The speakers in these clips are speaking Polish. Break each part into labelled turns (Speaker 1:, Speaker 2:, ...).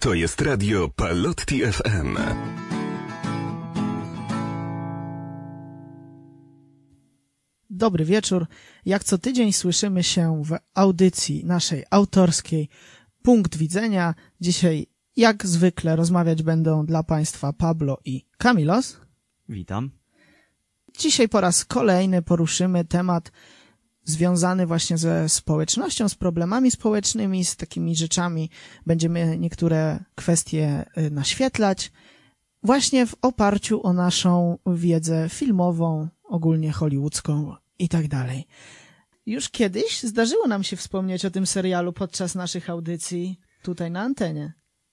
Speaker 1: To jest radio Palotti FM.
Speaker 2: Dobry wieczór. Jak co tydzień słyszymy się w audycji naszej autorskiej Punkt Widzenia. Dzisiaj, jak zwykle, rozmawiać będą dla Państwa Pablo i Kamilos.
Speaker 3: Witam.
Speaker 2: Dzisiaj po raz kolejny poruszymy temat związany właśnie ze społecznością, z problemami społecznymi, z takimi rzeczami. Będziemy niektóre kwestie y, naświetlać właśnie w oparciu o naszą wiedzę filmową, ogólnie hollywoodzką i tak dalej. Już kiedyś zdarzyło nam się wspomnieć o tym serialu podczas naszych audycji tutaj na antenie.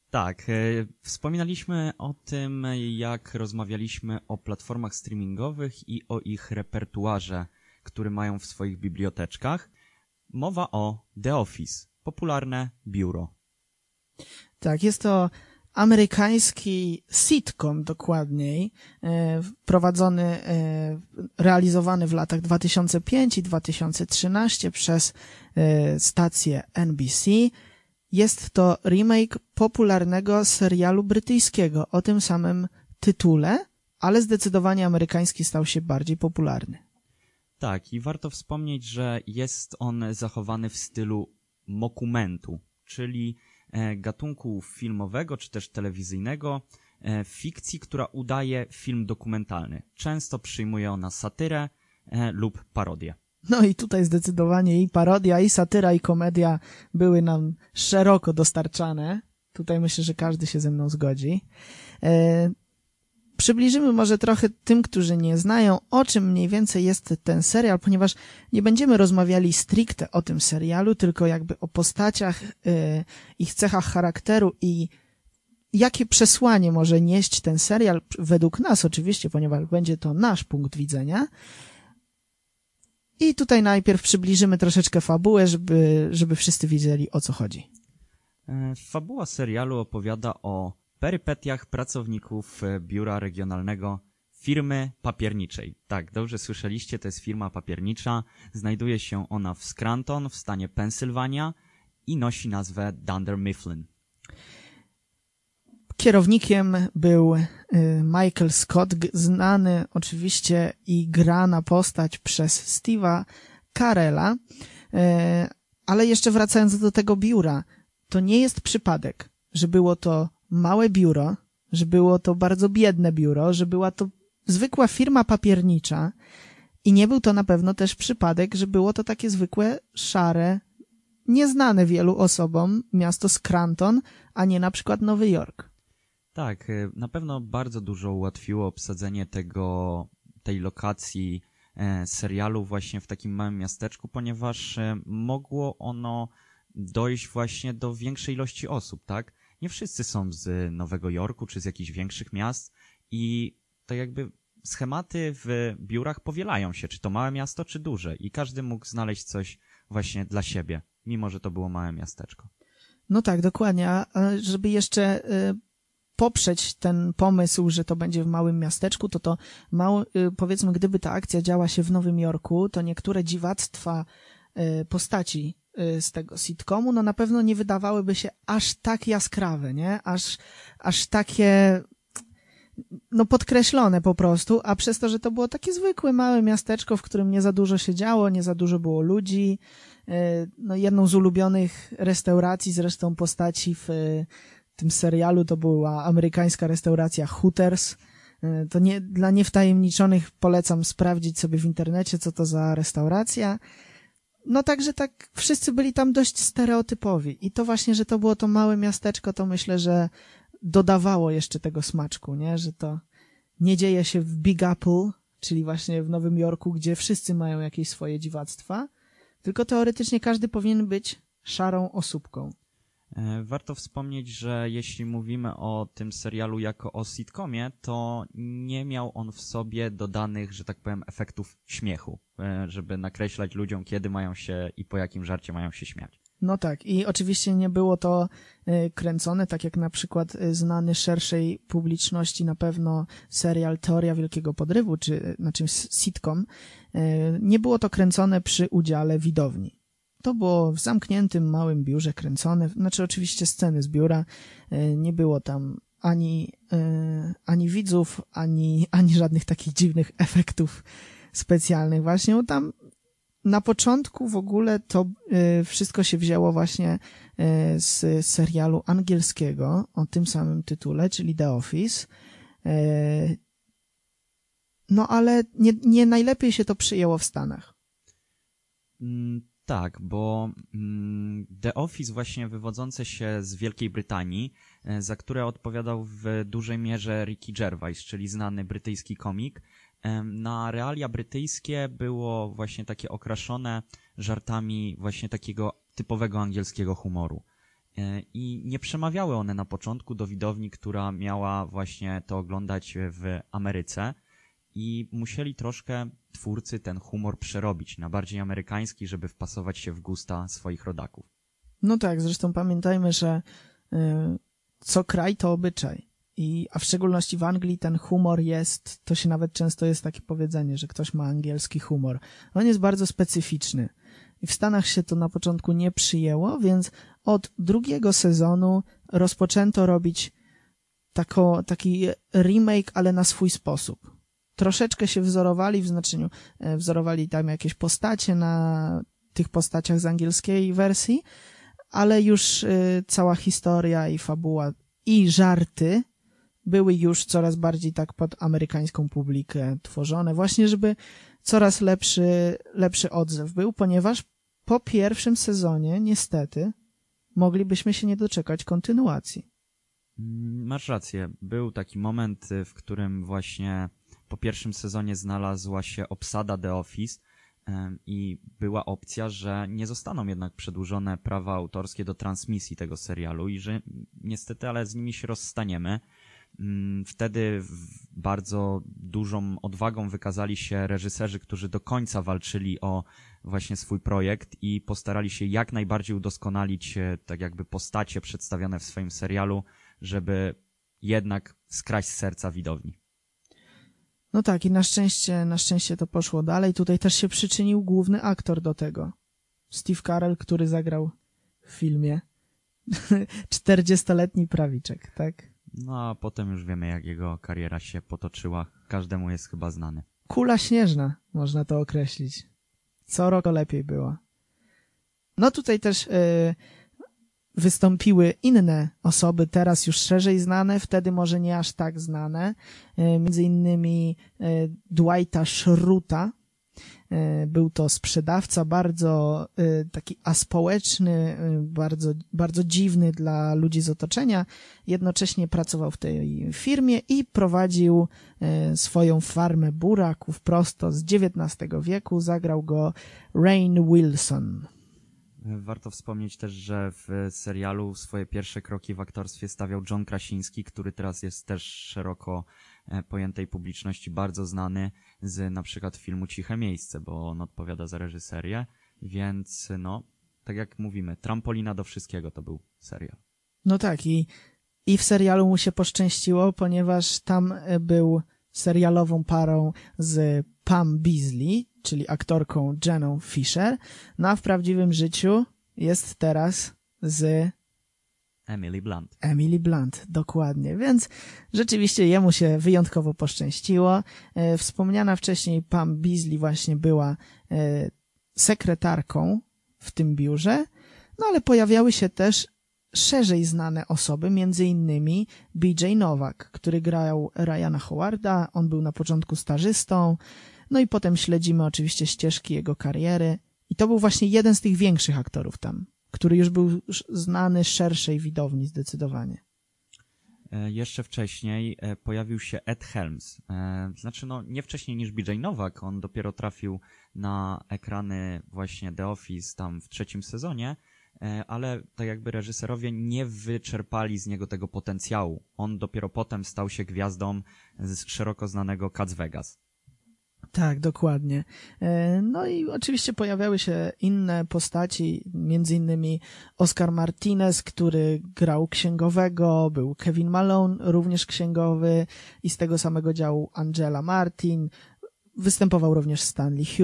Speaker 3: Tak, e, wspominaliśmy o tym, jak rozmawialiśmy o platformach streamingowych i o ich repertuarze, który mają w swoich biblioteczkach. Mowa o The Office, popularne biuro.
Speaker 2: Tak, jest to amerykański sitcom dokładniej, e, prowadzony, e, realizowany w latach 2005 i 2013 przez e, stację NBC. Jest to remake popularnego serialu brytyjskiego o tym samym tytule, ale zdecydowanie amerykański stał się bardziej popularny.
Speaker 3: Tak, i warto wspomnieć, że jest on zachowany w stylu mokumentu, czyli e, gatunku filmowego czy też telewizyjnego, e, fikcji, która udaje film dokumentalny. Często przyjmuje ona satyrę e, lub parodię.
Speaker 2: No i tutaj zdecydowanie i parodia, i satyra, i komedia były nam szeroko dostarczane. Tutaj myślę, że każdy się ze mną zgodzi. Przybliżymy może trochę tym, którzy nie znają, o czym mniej więcej jest ten serial, ponieważ nie będziemy rozmawiali stricte o tym serialu, tylko jakby o postaciach, e, ich cechach charakteru i jakie przesłanie może nieść ten serial, według nas oczywiście, ponieważ będzie to nasz punkt widzenia. I tutaj najpierw przybliżymy troszeczkę fabułę, żeby, żeby wszyscy wiedzieli o co chodzi.
Speaker 3: E, Fabuła serialu opowiada o perypetiach pracowników e, biura regionalnego firmy papierniczej. Tak, dobrze słyszeliście, to jest firma papiernicza. Znajduje się ona w Scranton w stanie Pensylwania i nosi nazwę Dunder Mifflin.
Speaker 2: Kierownikiem był y, Michael Scott, znany oczywiście i grana postać przez Steve'a Carella. Y, Ale jeszcze wracając do tego biura, to nie jest przypadek, że było to małe biuro, że było to bardzo biedne biuro, że była to zwykła firma papiernicza i nie był to na pewno też przypadek, że było to takie zwykłe, szare, nieznane wielu osobom miasto Scranton, a nie na przykład Nowy Jork.
Speaker 3: Tak, e, na pewno bardzo dużo ułatwiło obsadzenie tego, tej lokacji e, serialu właśnie w takim małym miasteczku, ponieważ e, mogło ono dojść właśnie do większej ilości osób, tak? Nie wszyscy są z Nowego Jorku czy z jakichś większych miast i to jakby schematy w biurach powielają się, czy to małe miasto, czy duże i każdy mógł znaleźć coś właśnie dla siebie, mimo że to było małe miasteczko.
Speaker 2: No tak, dokładnie. A żeby jeszcze y, poprzeć ten pomysł, że to będzie w małym miasteczku, to to mało, y, powiedzmy, gdyby ta akcja działa się w Nowym Jorku, to niektóre dziwactwa y, postaci z tego sitcomu, no na pewno nie wydawałyby się aż tak jaskrawe, nie? Aż, aż takie no podkreślone po prostu, a przez to, że to było takie zwykłe małe miasteczko, w którym nie za dużo się działo, nie za dużo było ludzi, y, no jedną z ulubionych restauracji zresztą postaci w y, tym serialu to była amerykańska restauracja Hooters. Y, To nie, dla niewtajemniczonych polecam sprawdzić sobie w internecie, co to za restauracja. No także tak, wszyscy byli tam dość stereotypowi. I to właśnie, że to było to małe miasteczko, to myślę, że dodawało jeszcze tego smaczku, nie? Że to nie dzieje się w Big Apple, czyli właśnie w Nowym Jorku, gdzie wszyscy mają jakieś swoje dziwactwa, tylko teoretycznie każdy powinien być szarą osóbką.
Speaker 3: E, Warto wspomnieć, że jeśli mówimy o tym serialu jako o sitcomie, to nie miał on w sobie dodanych, że tak powiem, efektów śmiechu, e, żeby nakreślać ludziom, kiedy mają się i po jakim żarcie mają się śmiać.
Speaker 2: No tak, i oczywiście nie było to y, kręcone, tak jak na przykład znany szerszej publiczności na pewno serial Teoria Wielkiego Podrywu, czy znaczy s- sitcom. Nie było to kręcone przy udziale widowni. To było w zamkniętym małym biurze kręcone, znaczy oczywiście sceny z biura, e, nie było tam ani, e, ani widzów, ani, ani żadnych takich dziwnych efektów specjalnych właśnie, tam na początku w ogóle to e, wszystko się wzięło właśnie z serialu angielskiego o tym samym tytule, czyli The Office. No ale nie, nie najlepiej się to przyjęło w Stanach.
Speaker 3: Tak, bo mm, The Office właśnie wywodzące się z Wielkiej Brytanii, e, za które odpowiadał w dużej mierze Ricky Gervais, czyli znany brytyjski komik, na realia brytyjskie było właśnie takie okraszone żartami właśnie takiego typowego angielskiego humoru. E, I nie przemawiały one na początku do widowni, która miała właśnie to oglądać w Ameryce i musieli troszkę twórcy ten humor przerobić na bardziej amerykański, żeby wpasować się w gusta swoich rodaków.
Speaker 2: No tak, zresztą pamiętajmy, że y, co kraj to obyczaj. I, a w szczególności w Anglii ten humor jest, to się nawet często jest takie powiedzenie, że ktoś ma angielski humor. On jest bardzo specyficzny. I w Stanach się to na początku nie przyjęło, więc od drugiego sezonu rozpoczęto robić tako, taki remake, ale na swój sposób troszeczkę się wzorowali, w znaczeniu e, wzorowali tam jakieś postacie na tych postaciach z angielskiej wersji, ale już e, cała historia i fabuła i żarty były już coraz bardziej tak pod amerykańską publikę tworzone, właśnie żeby coraz lepszy, lepszy odzew był, ponieważ po pierwszym sezonie niestety moglibyśmy się nie doczekać kontynuacji.
Speaker 3: Masz rację. Był taki moment, w którym właśnie po pierwszym sezonie znalazła się obsada The Office i była opcja, że nie zostaną jednak przedłużone prawa autorskie do transmisji tego serialu i że niestety, ale z nimi się rozstaniemy. Mm, wtedy bardzo dużą odwagą wykazali się reżyserzy, którzy do końca walczyli o właśnie swój projekt i postarali się jak najbardziej udoskonalić e, tak jakby postacie przedstawione w swoim serialu, żeby jednak skraść serca widowni.
Speaker 2: No tak, i na szczęście, na szczęście to poszło dalej. Tutaj też się przyczynił główny aktor do tego. Steve Carell, który zagrał w filmie. 40-letni prawiczek, tak?
Speaker 3: No a potem już wiemy, jak jego kariera się potoczyła. Każdemu jest chyba znany.
Speaker 2: Kula śnieżna, można to określić. Co rok lepiej była. No tutaj też yy, wystąpiły inne osoby, teraz już szerzej znane, wtedy może nie aż tak znane, e, między innymi e, Dwighta Schruta. E, był to sprzedawca bardzo taki aspołeczny, bardzo, bardzo dziwny dla ludzi z otoczenia. Jednocześnie pracował w tej firmie i prowadził swoją farmę buraków prosto z XIX wieku. Zagrał go Rain Wilson.
Speaker 3: Warto wspomnieć też, że w serialu swoje pierwsze kroki w aktorstwie stawiał John Krasiński, który teraz jest też szeroko e, pojętej publiczności bardzo znany z na przykład filmu Ciche Miejsce, bo on odpowiada za reżyserię, więc no, tak jak mówimy, trampolina do wszystkiego to był serial.
Speaker 2: No tak i, i w serialu mu się poszczęściło, ponieważ tam e, był serialową parą z Pam Beasley, czyli aktorką Jeną Fisher, no a w prawdziwym życiu jest teraz z
Speaker 3: Emily Blunt.
Speaker 2: Emily Blunt, dokładnie. Więc rzeczywiście jemu się wyjątkowo poszczęściło. E, wspomniana wcześniej Pam Beasley właśnie była e, sekretarką w tym biurze, no ale pojawiały się też szerzej znane osoby, między innymi BJ Nowak, który grał Ryana Howarda, on był na początku stażystą, no i potem śledzimy oczywiście ścieżki jego kariery i to był właśnie jeden z tych większych aktorów tam, który już był znany szerszej widowni zdecydowanie.
Speaker 3: E, jeszcze wcześniej e, pojawił się Ed Helms. E, znaczy, no, nie wcześniej niż BJ Nowak. On dopiero trafił na ekrany właśnie The Office tam w trzecim sezonie, ale tak jakby reżyserowie nie wyczerpali z niego tego potencjału. On dopiero potem stał się gwiazdą z szeroko znanego Cats Vegas.
Speaker 2: Tak, dokładnie. E, no i oczywiście pojawiały się inne postaci, między innymi Oscar Martinez, który grał księgowego, był Kevin Malone, również księgowy i z tego samego działu Angela Martin. Występował również Stanley e,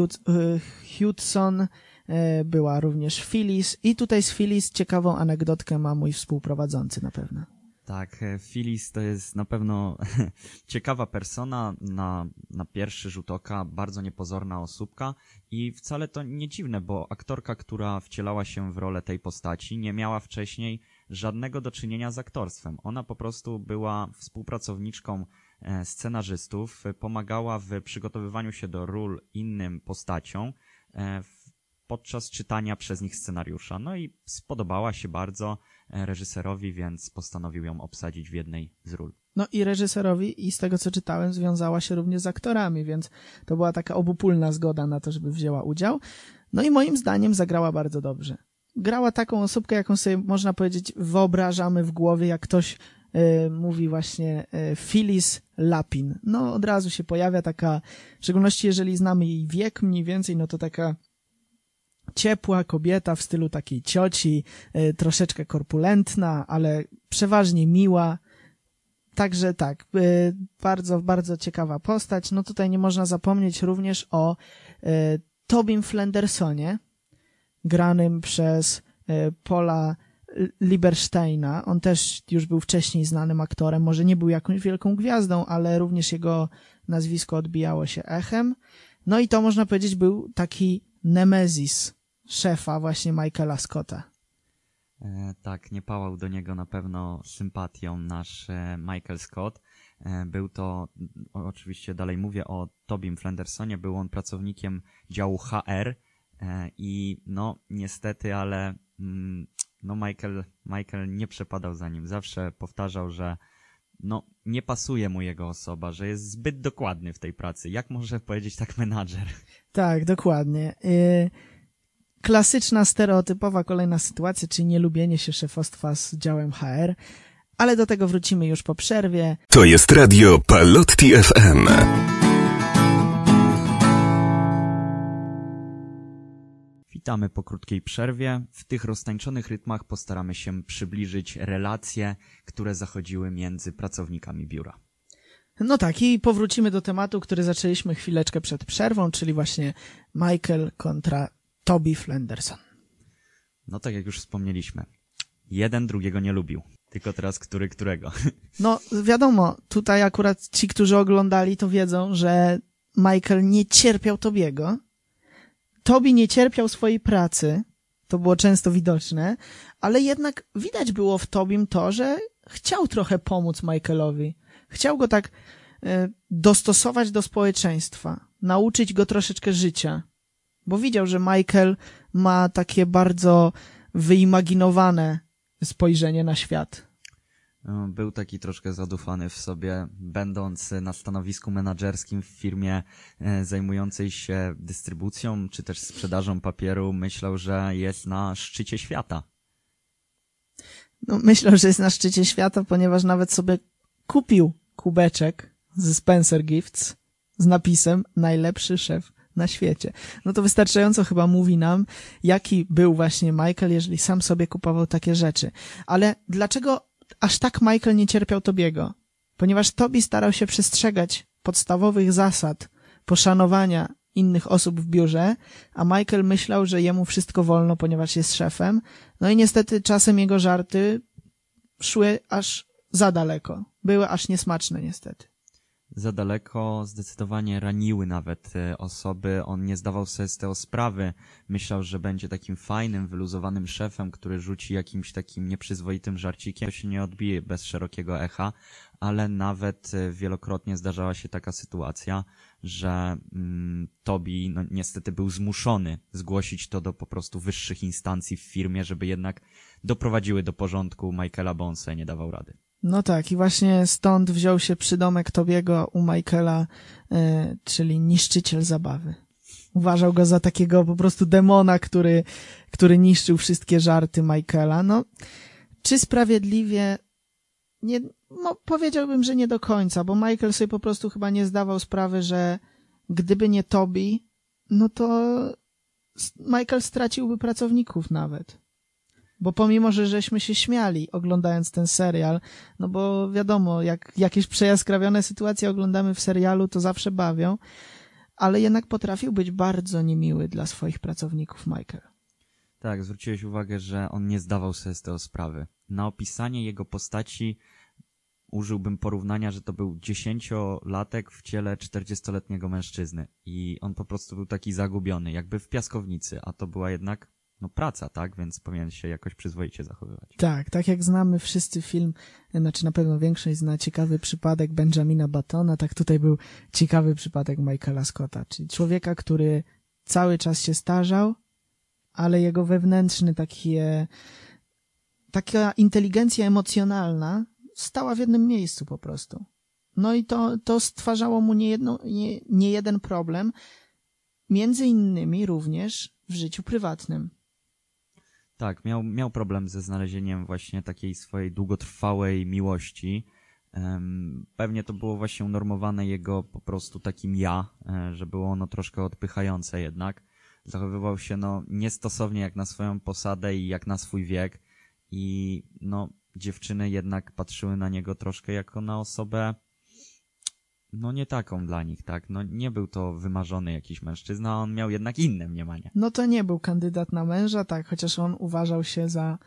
Speaker 2: Hudson, e, była również Phyllis i tutaj z Phyllis ciekawą anegdotkę ma mój współprowadzący na pewno.
Speaker 3: Tak, e, Phyllis to jest na pewno ciekawa persona, na, na pierwszy rzut oka bardzo niepozorna osóbka i wcale to nie dziwne, bo aktorka, która wcielała się w rolę tej postaci, nie miała wcześniej żadnego do czynienia z aktorstwem. Ona po prostu była współpracowniczką e, scenarzystów, pomagała w przygotowywaniu się do ról innym postaciom e, podczas czytania przez nich scenariusza. No i spodobała się bardzo e, reżyserowi, więc postanowił ją obsadzić w jednej z ról.
Speaker 2: No i reżyserowi, i z tego co czytałem, związała się również z aktorami, więc to była taka obopólna zgoda na to, żeby wzięła udział. No i moim zdaniem zagrała bardzo dobrze grała taką osobkę, jaką sobie można powiedzieć wyobrażamy w głowie, jak ktoś y, mówi właśnie y, Phyllis Lapin. No od razu się pojawia taka, w szczególności jeżeli znamy jej wiek mniej więcej, no to taka ciepła kobieta w stylu takiej cioci, y, troszeczkę korpulentna, ale przeważnie miła. Także tak, bardzo, bardzo ciekawa postać. No tutaj nie można zapomnieć również o Tobim Flendersonie, granym przez Paula Liebersteina. On też już był wcześniej znanym aktorem, może nie był jakąś wielką gwiazdą, ale również jego nazwisko odbijało się echem. No i to można powiedzieć był taki nemezis szefa właśnie Michaela Scotta.
Speaker 3: E, tak, nie pałał do niego na pewno sympatią nasz e, Michael Scott. E, był to, o, oczywiście dalej mówię o Tobim Flendersonie, był on pracownikiem działu HR, E, I no, niestety, ale mm, no Michael, Michael nie przepadał za nim. Zawsze powtarzał, że no, nie pasuje mu jego osoba, że jest zbyt dokładny w tej pracy. Jak może powiedzieć tak menadżer?
Speaker 2: Tak, dokładnie. Y, klasyczna, stereotypowa kolejna sytuacja, czyli nielubienie się szefostwa z działem HR, ale do tego wrócimy już po przerwie.
Speaker 1: To jest radio Palotti FM.
Speaker 3: Witamy po krótkiej przerwie. W tych roztańczonych rytmach postaramy się przybliżyć relacje, które zachodziły między pracownikami biura.
Speaker 2: No tak, i powrócimy do tematu, który zaczęliśmy chwileczkę przed przerwą, czyli właśnie Michael kontra Toby Flenderson.
Speaker 3: No tak jak już wspomnieliśmy, jeden drugiego nie lubił. Tylko teraz który którego.
Speaker 2: No wiadomo, tutaj akurat ci, którzy oglądali, to wiedzą, że Michael nie cierpiał Tobiego, Tobi nie cierpiał swojej pracy, to było często widoczne, ale jednak widać było w Tobim to, że chciał trochę pomóc Michaelowi. Chciał go tak e, dostosować do społeczeństwa, nauczyć go troszeczkę życia, bo widział, że Michael ma takie bardzo wyimaginowane spojrzenie na świat.
Speaker 3: No, był taki troszkę zadufany w sobie, będąc na stanowisku menedżerskim w firmie e, zajmującej się dystrybucją czy też sprzedażą papieru. Myślał, że jest na szczycie świata.
Speaker 2: No, myślał, że jest na szczycie świata, ponieważ nawet sobie kupił kubeczek ze Spencer Gifts z napisem najlepszy szef na świecie. No to wystarczająco chyba mówi nam, jaki był właśnie Michael, jeżeli sam sobie kupował takie rzeczy. Ale dlaczego aż tak Michael nie cierpiał Tobiego, ponieważ Tobi starał się przestrzegać podstawowych zasad poszanowania innych osób w biurze, a Michael myślał, że jemu wszystko wolno, ponieważ jest szefem. No i niestety czasem jego żarty szły aż za daleko. Były aż niesmaczne niestety
Speaker 3: za daleko, zdecydowanie raniły nawet e, osoby. On nie zdawał sobie z tego sprawy. Myślał, że będzie takim fajnym, wyluzowanym szefem, który rzuci jakimś takim nieprzyzwoitym żarcikiem. To się nie odbije bez szerokiego echa, ale nawet e, wielokrotnie zdarzała się taka sytuacja, że mm, Tobi no, niestety był zmuszony zgłosić to do po prostu wyższych instancji w firmie, żeby jednak doprowadziły do porządku Michaela Bonsa nie dawał rady.
Speaker 2: No tak, i właśnie stąd wziął się przydomek Tobiego u Michaela, y, czyli niszczyciel zabawy. Uważał go za takiego po prostu demona, który, który niszczył wszystkie żarty Michaela. No, czy sprawiedliwie? Nie, no, powiedziałbym, że nie do końca, bo Michael sobie po prostu chyba nie zdawał sprawy, że gdyby nie Tobi, no to Michael straciłby pracowników nawet. Bo pomimo, że żeśmy się śmiali oglądając ten serial, no bo wiadomo, jak jakieś przejaskrawione sytuacje oglądamy w serialu, to zawsze bawią, ale jednak potrafił być bardzo niemiły dla swoich pracowników Michael.
Speaker 3: Tak, zwróciłeś uwagę, że on nie zdawał sobie z tego sprawy. Na opisanie jego postaci użyłbym porównania, że to był dziesięciolatek w ciele czterdziestoletniego mężczyzny i on po prostu był taki zagubiony, jakby w piaskownicy, a to była jednak no, praca, tak? Więc powinien się jakoś przyzwoicie zachowywać.
Speaker 2: Tak, tak jak znamy wszyscy film, znaczy na pewno większość zna ciekawy przypadek Benjamina Batona, tak tutaj był ciekawy przypadek Michaela Scotta, czyli człowieka, który cały czas się starzał, ale jego wewnętrzny takie, taka inteligencja emocjonalna stała w jednym miejscu po prostu. No i to, to stwarzało mu niejedno, nie, nie jeden problem, między innymi również w życiu prywatnym.
Speaker 3: Tak, miał, miał problem ze znalezieniem właśnie takiej swojej długotrwałej miłości. Pewnie to było właśnie unormowane jego po prostu takim ja, e, że było ono troszkę odpychające jednak. Zachowywał się no niestosownie jak na swoją posadę i jak na swój wiek i no dziewczyny jednak patrzyły na niego troszkę jako na osobę no nie taką dla nich, tak? No nie był to wymarzony jakiś mężczyzna, on miał jednak inne mniemanie.
Speaker 2: No to nie był kandydat na męża, tak, chociaż on uważał się za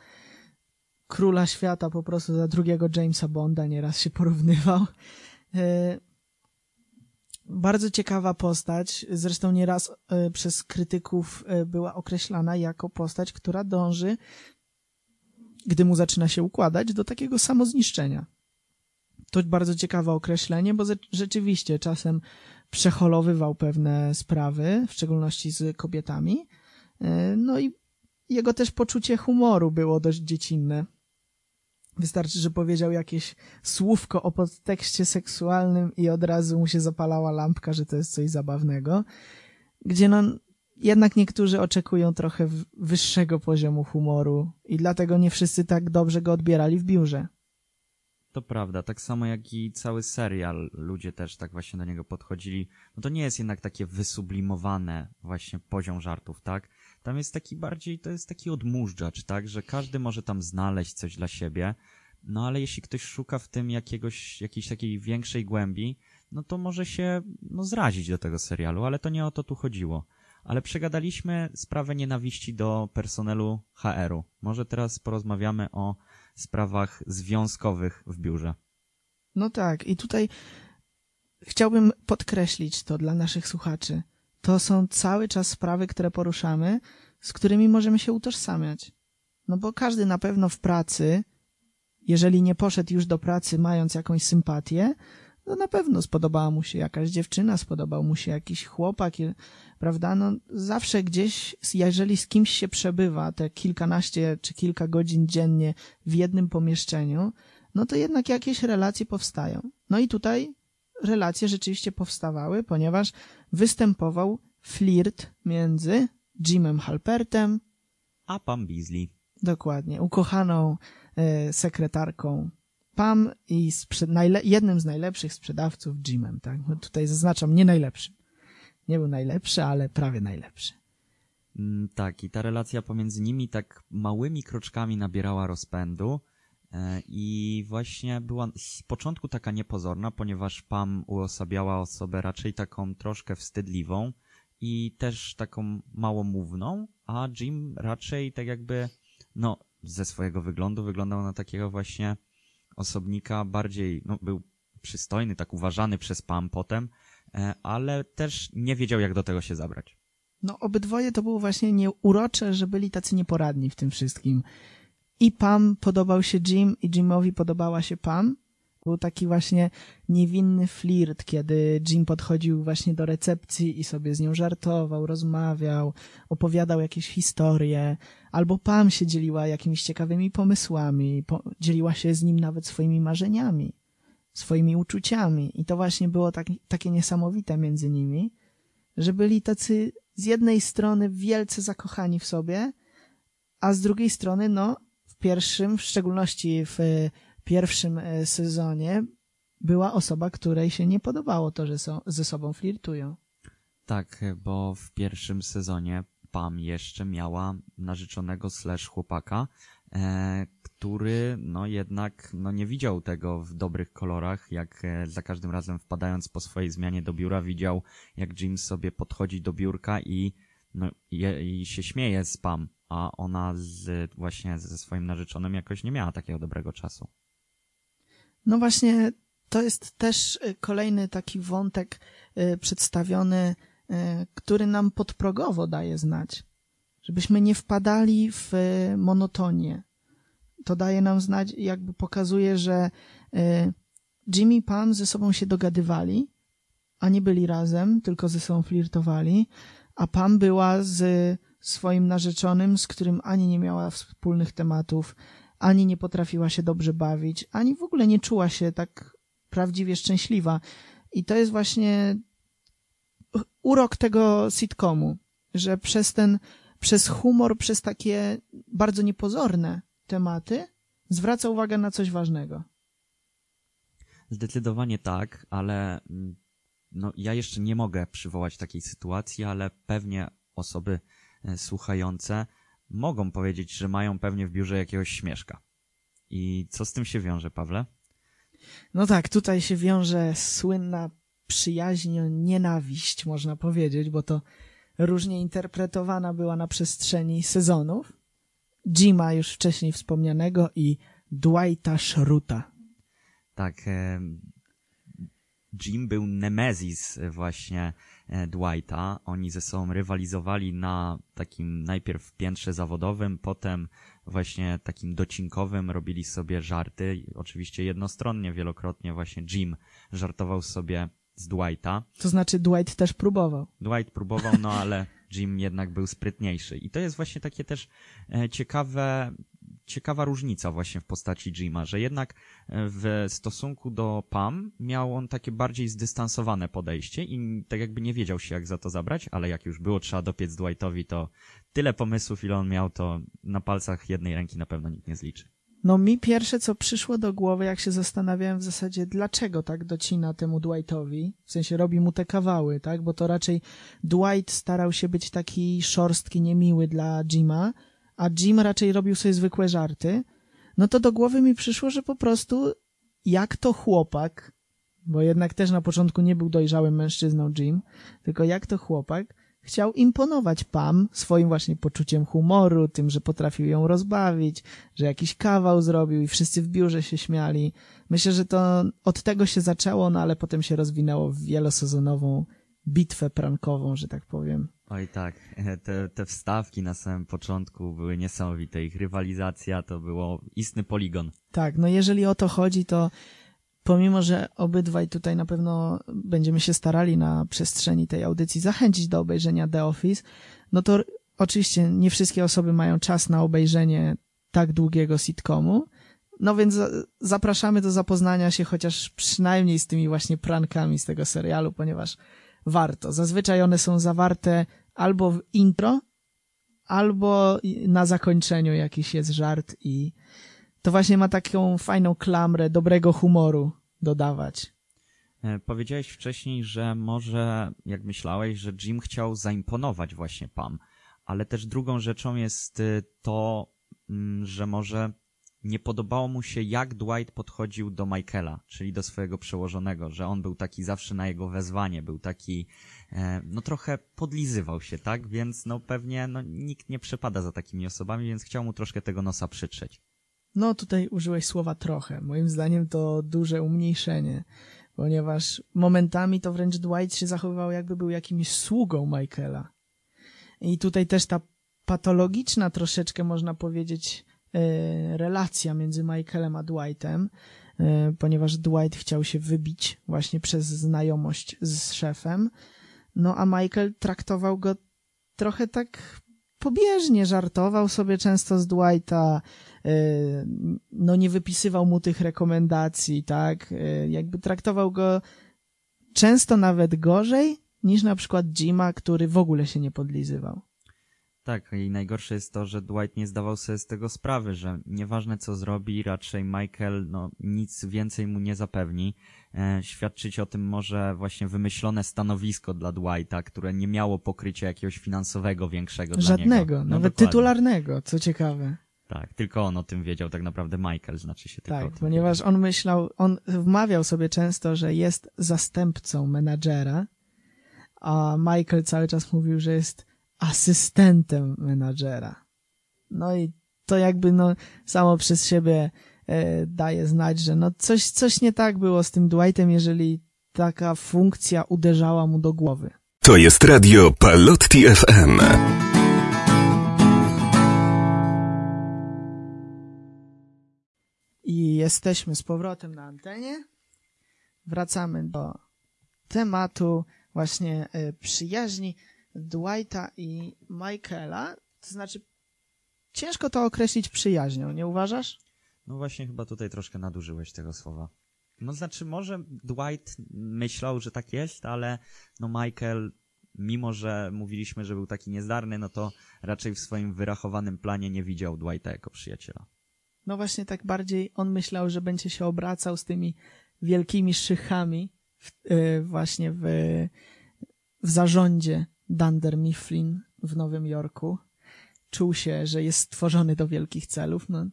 Speaker 2: króla świata, po prostu za drugiego Jamesa Bonda, nieraz się porównywał. E, bardzo ciekawa postać, zresztą nieraz e, przez krytyków e, była określana jako postać, która dąży, gdy mu zaczyna się układać, do takiego samozniszczenia to bardzo ciekawe określenie, bo rzeczywiście czasem przeholowywał pewne sprawy, w szczególności z kobietami. E, no i jego też poczucie humoru było dość dziecinne. Wystarczy, że powiedział jakieś słówko o podtekście seksualnym i od razu mu się zapalała lampka, że to jest coś zabawnego. Gdzie no, jednak niektórzy oczekują trochę wyższego poziomu humoru i dlatego nie wszyscy tak dobrze go odbierali w biurze.
Speaker 3: To prawda, tak samo jak i cały serial, ludzie też tak właśnie do niego podchodzili. No to nie jest jednak takie wysublimowane właśnie poziom żartów, tak? Tam jest taki bardziej, to jest taki odmóżdżacz, tak? Że każdy może tam znaleźć coś dla siebie, no ale jeśli ktoś szuka w tym jakiegoś, jakiejś takiej większej głębi, no to może się, no zrazić do tego serialu, ale to nie o to tu chodziło. Ale przegadaliśmy sprawę nienawiści do personelu HR-u. Może teraz porozmawiamy o sprawach związkowych w biurze.
Speaker 2: No tak, i tutaj chciałbym podkreślić to dla naszych słuchaczy. To są cały czas sprawy, które poruszamy, z którymi możemy się utożsamiać. No bo każdy na pewno w pracy, jeżeli nie poszedł już do pracy mając jakąś sympatię, no na pewno spodobała mu się jakaś dziewczyna, spodobał mu się jakiś chłopak, prawda? No zawsze gdzieś, jeżeli z kimś się przebywa te kilkanaście czy kilka godzin dziennie w jednym pomieszczeniu, no to jednak jakieś relacje powstają. No i tutaj relacje rzeczywiście powstawały, ponieważ występował flirt między Jimem Halpertem
Speaker 3: a Pam Beasley.
Speaker 2: Dokładnie, ukochaną e, sekretarką Pam i jednym z najlepszych sprzedawców Jimem, tak? No tutaj zaznaczam, nie najlepszym. Nie był najlepszy, ale prawie najlepszy.
Speaker 3: Mm, tak, i ta relacja pomiędzy nimi tak małymi kroczkami nabierała rozpędu e, i właśnie była z początku taka niepozorna, ponieważ Pam uosabiała osobę raczej taką troszkę wstydliwą i też taką małomówną, a Jim raczej tak jakby, no, ze swojego wyglądu wyglądał na takiego właśnie osobnika bardziej, no, był przystojny, tak uważany przez Pam potem, e, ale też nie wiedział, jak do tego się zabrać.
Speaker 2: No, obydwoje to było właśnie nieurocze, że byli tacy nieporadni w tym wszystkim. I Pam podobał się Jim, i Jimowi podobała się Pam. Był taki właśnie niewinny flirt, kiedy Jim podchodził właśnie do recepcji i sobie z nią żartował, rozmawiał, opowiadał jakieś historie, albo Pam się dzieliła jakimiś ciekawymi pomysłami, po, dzieliła się z nim nawet swoimi marzeniami, swoimi uczuciami. I to właśnie było tak, takie niesamowite między nimi, że byli tacy z jednej strony wielce zakochani w sobie, a z drugiej strony, no, w pierwszym, w szczególności w pierwszym e, sezonie była osoba, której się nie podobało to, że są, ze sobą flirtują.
Speaker 3: Tak, bo w pierwszym sezonie Pam jeszcze miała narzeczonego slash chłopaka, e, który no jednak no nie widział tego w dobrych kolorach, jak e, za każdym razem wpadając po swojej zmianie do biura widział, jak Jim sobie podchodzi do biurka i, no, i, i się śmieje z Pam, a ona z, właśnie ze swoim narzeczonym jakoś nie miała takiego dobrego czasu.
Speaker 2: No właśnie, to jest też y, kolejny taki wątek y, przedstawiony, y, który nam podprogowo daje znać, żebyśmy nie wpadali w monotonię. To daje nam znać, jakby pokazuje, że Jimmy i Pam ze sobą się dogadywali, a nie byli razem, tylko ze sobą flirtowali, a Pam była z swoim narzeczonym, z którym ani nie miała wspólnych tematów, ani nie potrafiła się dobrze bawić, ani w ogóle nie czuła się tak prawdziwie szczęśliwa. I to jest właśnie urok tego sitcomu, że przez ten, przez humor, przez takie bardzo niepozorne tematy zwraca uwagę na coś ważnego.
Speaker 3: Zdecydowanie tak, ale mm, no, ja jeszcze nie mogę przywołać takiej sytuacji, ale pewnie osoby e, słuchające mogą powiedzieć, że mają pewnie w biurze jakiegoś śmieszka. I co z tym się wiąże, Pawle?
Speaker 2: No tak, tutaj się wiąże słynna przyjaźń, nienawiść, można powiedzieć, bo to różnie interpretowana była na przestrzeni sezonów. Jima już wcześniej wspomnianego i Dwighta Schruta.
Speaker 3: Tak, Jim był nemezis właśnie Dwighta. Oni ze sobą rywalizowali na takim najpierw piętrze zawodowym, potem właśnie takim docinkowym robili sobie żarty. Oczywiście jednostronnie wielokrotnie właśnie Jim żartował sobie z Dwighta.
Speaker 2: To znaczy Dwight też próbował.
Speaker 3: Dwight próbował, no ale Jim jednak był sprytniejszy. I to jest właśnie takie też e, ciekawe, ciekawa różnica właśnie w postaci Jima, że jednak e, w stosunku do Pam miał on takie bardziej zdystansowane podejście i tak jakby nie wiedział się jak za to zabrać, ale jak już było trzeba dopiec Dwightowi, to tyle pomysłów ile on miał, to na palcach jednej ręki na pewno nikt nie zliczy.
Speaker 2: No mi pierwsze, co przyszło do głowy, jak się zastanawiałem w zasadzie, dlaczego tak docina temu Dwightowi, w sensie robi mu te kawały, tak, bo to raczej Dwight starał się być taki szorstki, niemiły dla Jima, a Jim raczej robił sobie zwykłe żarty, no to do głowy mi przyszło, że po prostu jak to chłopak, bo jednak też na początku nie był dojrzałym mężczyzną Jim, tylko jak to chłopak, chciał imponować Pam swoim właśnie poczuciem humoru, tym, że potrafił ją rozbawić, że jakiś kawał zrobił i wszyscy w biurze się śmiali. Myślę, że to od tego się zaczęło, no ale potem się rozwinęło w wielosezonową bitwę prankową, że tak powiem.
Speaker 3: Oj tak, te, te wstawki na samym początku były niesamowite. Ich rywalizacja to było istny poligon.
Speaker 2: Tak, no jeżeli o to chodzi, to pomimo, że obydwaj tutaj na pewno będziemy się starali na przestrzeni tej audycji zachęcić do obejrzenia The Office, no to oczywiście nie wszystkie osoby mają czas na obejrzenie tak długiego sitcomu, no więc zapraszamy do zapoznania się chociaż przynajmniej z tymi właśnie prankami z tego serialu, ponieważ warto. Zazwyczaj one są zawarte albo w intro, albo na zakończeniu jakiś jest żart i to właśnie ma taką fajną klamrę dobrego humoru dodawać.
Speaker 3: E, powiedziałeś wcześniej, że może, jak myślałeś, że Jim chciał zaimponować właśnie Pam, ale też drugą rzeczą jest y, to, mm, że może nie podobało mu się, jak Dwight podchodził do Michaela, czyli do swojego przełożonego, że on był taki zawsze na jego wezwanie, był taki, e, no trochę podlizywał się, tak? Więc no pewnie no, nikt nie przepada za takimi osobami, więc chciał mu troszkę tego nosa przytrzeć.
Speaker 2: No tutaj użyłeś słowa trochę. Moim zdaniem to duże umniejszenie, ponieważ momentami to wręcz Dwight się zachowywał jakby był jakimś sługą Michaela. I tutaj też ta patologiczna troszeczkę można powiedzieć relacja między Michaelem a Dwightem, e, ponieważ Dwight chciał się wybić właśnie przez znajomość z szefem, no a Michael traktował go trochę tak pobieżnie, żartował sobie często z Dwighta, E, no nie wypisywał mu tych rekomendacji, tak? E, jakby traktował go często nawet gorzej niż na przykład Jima, który w ogóle się nie podlizywał.
Speaker 3: Tak, i najgorsze jest to, że Dwight nie zdawał sobie z tego sprawy, że nieważne co zrobi, raczej Michael no, nic więcej mu nie zapewni. E, świadczyć o tym może właśnie wymyślone stanowisko dla Dwighta, które nie miało pokrycia jakiegoś finansowego większego
Speaker 2: Żadnego,
Speaker 3: dla niego.
Speaker 2: No, nawet dokładnie. tytularnego, co ciekawe.
Speaker 3: Tak, tylko on o tym wiedział, tak naprawdę Michael znaczy się tylko.
Speaker 2: Tak, ponieważ on myślał, on wmawiał sobie często, że jest zastępcą menadżera, a Michael cały czas mówił, że jest asystentem menadżera. No i to jakby no samo przez siebie e, daje znać, że no coś, coś nie tak było z tym Dwightem, jeżeli taka funkcja uderzała mu do głowy.
Speaker 1: To jest radio Palotti FM.
Speaker 2: I jesteśmy z powrotem na antenie. Wracamy do tematu właśnie y, przyjaźni Dwighta i Michaela. To znaczy, ciężko to określić przyjaźnią, nie uważasz?
Speaker 3: No właśnie, chyba tutaj troszkę nadużyłeś tego słowa. No znaczy, może Dwight myślał, że tak jest, ale no Michael, mimo że mówiliśmy, że był taki niezdarny, no to raczej w swoim wyrachowanym planie nie widział Dwighta jako przyjaciela.
Speaker 2: No właśnie tak bardziej on myślał, że będzie się obracał z tymi wielkimi szychami w, yy, właśnie w, w zarządzie Dunder Mifflin w Nowym Jorku. Czuł się, że jest stworzony do wielkich celów. No,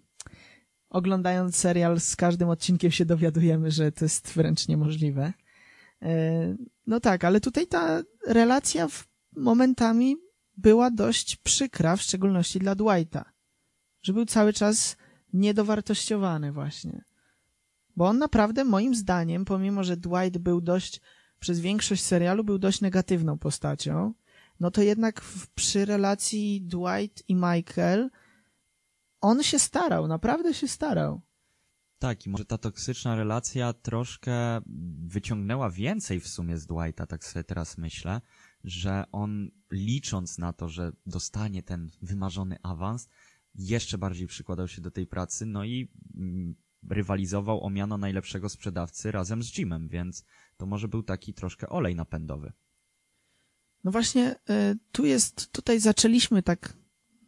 Speaker 2: oglądając serial z każdym odcinkiem się dowiadujemy, że to jest wręcz niemożliwe. Yy, no tak, ale tutaj ta relacja momentami była dość przykra, w szczególności dla Dwighta. Że był cały czas niedowartościowany właśnie. Bo on naprawdę, moim zdaniem, pomimo, że Dwight był dość, przez większość serialu był dość negatywną postacią, no to jednak w, przy relacji Dwight i Michael on się starał, naprawdę się starał.
Speaker 3: Tak, i może ta toksyczna relacja troszkę wyciągnęła więcej w sumie z Dwighta, tak sobie teraz myślę, że on licząc na to, że dostanie ten wymarzony awans, jeszcze bardziej przykładał się do tej pracy, no i mm, rywalizował o miano najlepszego sprzedawcy razem z Jimem, więc to może był taki troszkę olej napędowy.
Speaker 2: No właśnie, y, tu jest, tutaj zaczęliśmy tak,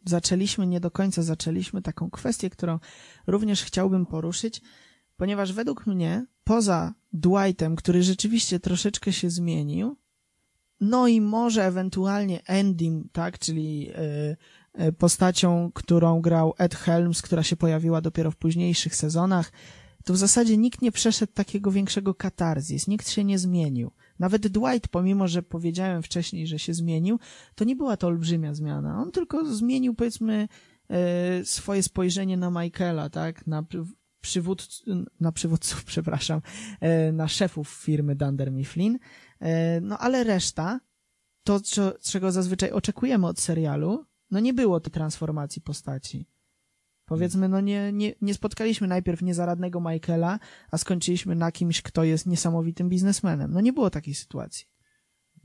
Speaker 2: zaczęliśmy, nie do końca zaczęliśmy taką kwestię, którą również chciałbym poruszyć, ponieważ według mnie, poza Dwightem, który rzeczywiście troszeczkę się zmienił, no i może ewentualnie Endym, tak, czyli y, E, postacią, którą grał Ed Helms, która się pojawiła dopiero w późniejszych sezonach, to w zasadzie nikt nie przeszedł takiego większego katarzis, nikt się nie zmienił. Nawet Dwight, pomimo że powiedziałem wcześniej, że się zmienił, to nie była to olbrzymia zmiana. On tylko zmienił, powiedzmy, e, swoje spojrzenie na Michaela, tak, na przywódców, na przywódców, przepraszam, e, na szefów firmy Dunder Mifflin. No ale reszta, to, czego zazwyczaj oczekujemy od serialu, no nie było tej transformacji postaci. Powiedzmy, no nie, nie, nie spotkaliśmy najpierw niezaradnego Michaela, a skończyliśmy na kimś, kto jest niesamowitym biznesmenem. No nie było takiej sytuacji.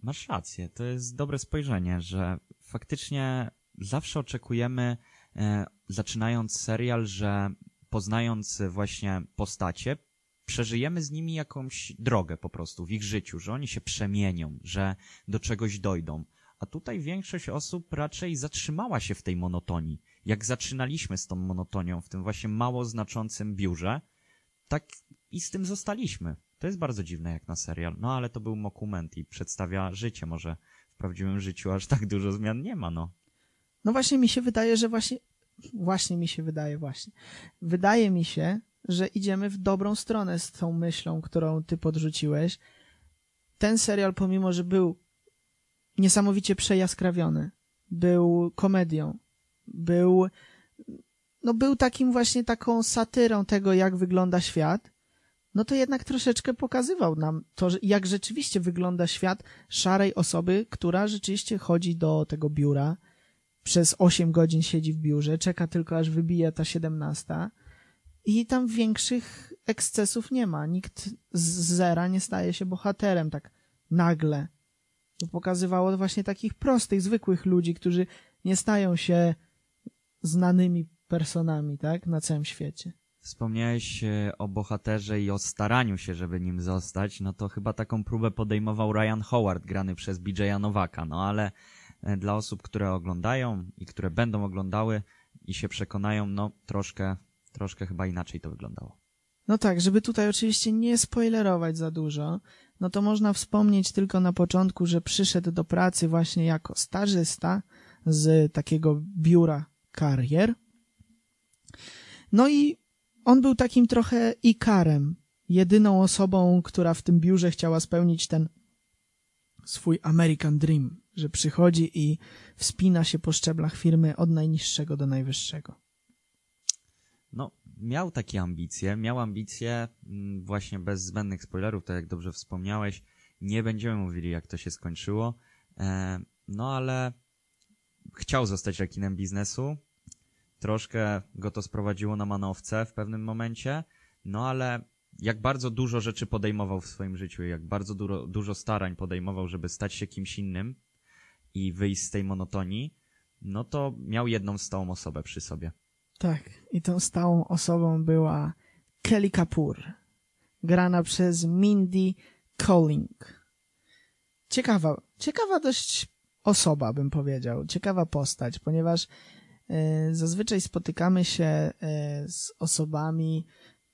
Speaker 3: Masz rację, to jest dobre spojrzenie, że faktycznie zawsze oczekujemy, e, zaczynając serial, że poznając właśnie postacie, przeżyjemy z nimi jakąś drogę po prostu w ich życiu, że oni się przemienią, że do czegoś dojdą. A tutaj większość osób raczej zatrzymała się w tej monotonii. Jak zaczynaliśmy z tą monotonią w tym właśnie mało znaczącym biurze, tak i z tym zostaliśmy. To jest bardzo dziwne jak na serial. No ale to był mokument i przedstawia życie. Może w prawdziwym życiu aż tak dużo zmian nie ma, no.
Speaker 2: No właśnie mi się wydaje, że właśnie, właśnie mi się wydaje, właśnie. Wydaje mi się, że idziemy w dobrą stronę z tą myślą, którą ty podrzuciłeś. Ten serial, pomimo, że był niesamowicie przejaskrawiony. Był komedią. Był, no był takim właśnie taką satyrą tego, jak wygląda świat. No to jednak troszeczkę pokazywał nam to, jak rzeczywiście wygląda świat szarej osoby, która rzeczywiście chodzi do tego biura, przez 8 godzin siedzi w biurze, czeka tylko aż wybije ta 17 i tam większych ekscesów nie ma. Nikt z zera nie staje się bohaterem tak nagle. To pokazywało właśnie takich prostych, zwykłych ludzi, którzy nie stają się znanymi personami, tak, na całym świecie.
Speaker 3: Wspomniałeś e, o bohaterze i o staraniu się, żeby nim zostać, no to chyba taką próbę podejmował Ryan Howard, grany przez BJ'a Nowaka, no ale e, dla osób, które oglądają i które będą oglądały i się przekonają, no troszkę, troszkę chyba inaczej to wyglądało.
Speaker 2: No tak, żeby tutaj oczywiście nie spoilerować za dużo, no to można wspomnieć tylko na początku, że przyszedł do pracy właśnie jako stażysta z takiego biura karier No i on był takim trochę ikarem, jedyną osobą, która w tym biurze chciała spełnić ten swój American Dream, że przychodzi i wspina się po szczeblach firmy od najniższego do najwyższego.
Speaker 3: No, miał takie ambicje, miał ambicje mm, właśnie bez zbędnych spoilerów, tak jak dobrze wspomniałeś. Nie będziemy mówili, jak to się skończyło. E, no, ale chciał zostać rekinem biznesu. Troszkę go to sprowadziło na manowce w pewnym momencie. No, ale jak bardzo dużo rzeczy podejmował w swoim życiu, jak bardzo dużo, dużo starań podejmował, żeby stać się kimś innym i wyjść z tej monotonii, no to miał jedną stałą osobę przy sobie.
Speaker 2: Tak, i tą stałą osobą była Kelly Kapoor, grana przez Mindy Kaling. Ciekawa, ciekawa dość osoba, bym powiedział, ciekawa postać, ponieważ e, zazwyczaj spotykamy się e, z osobami,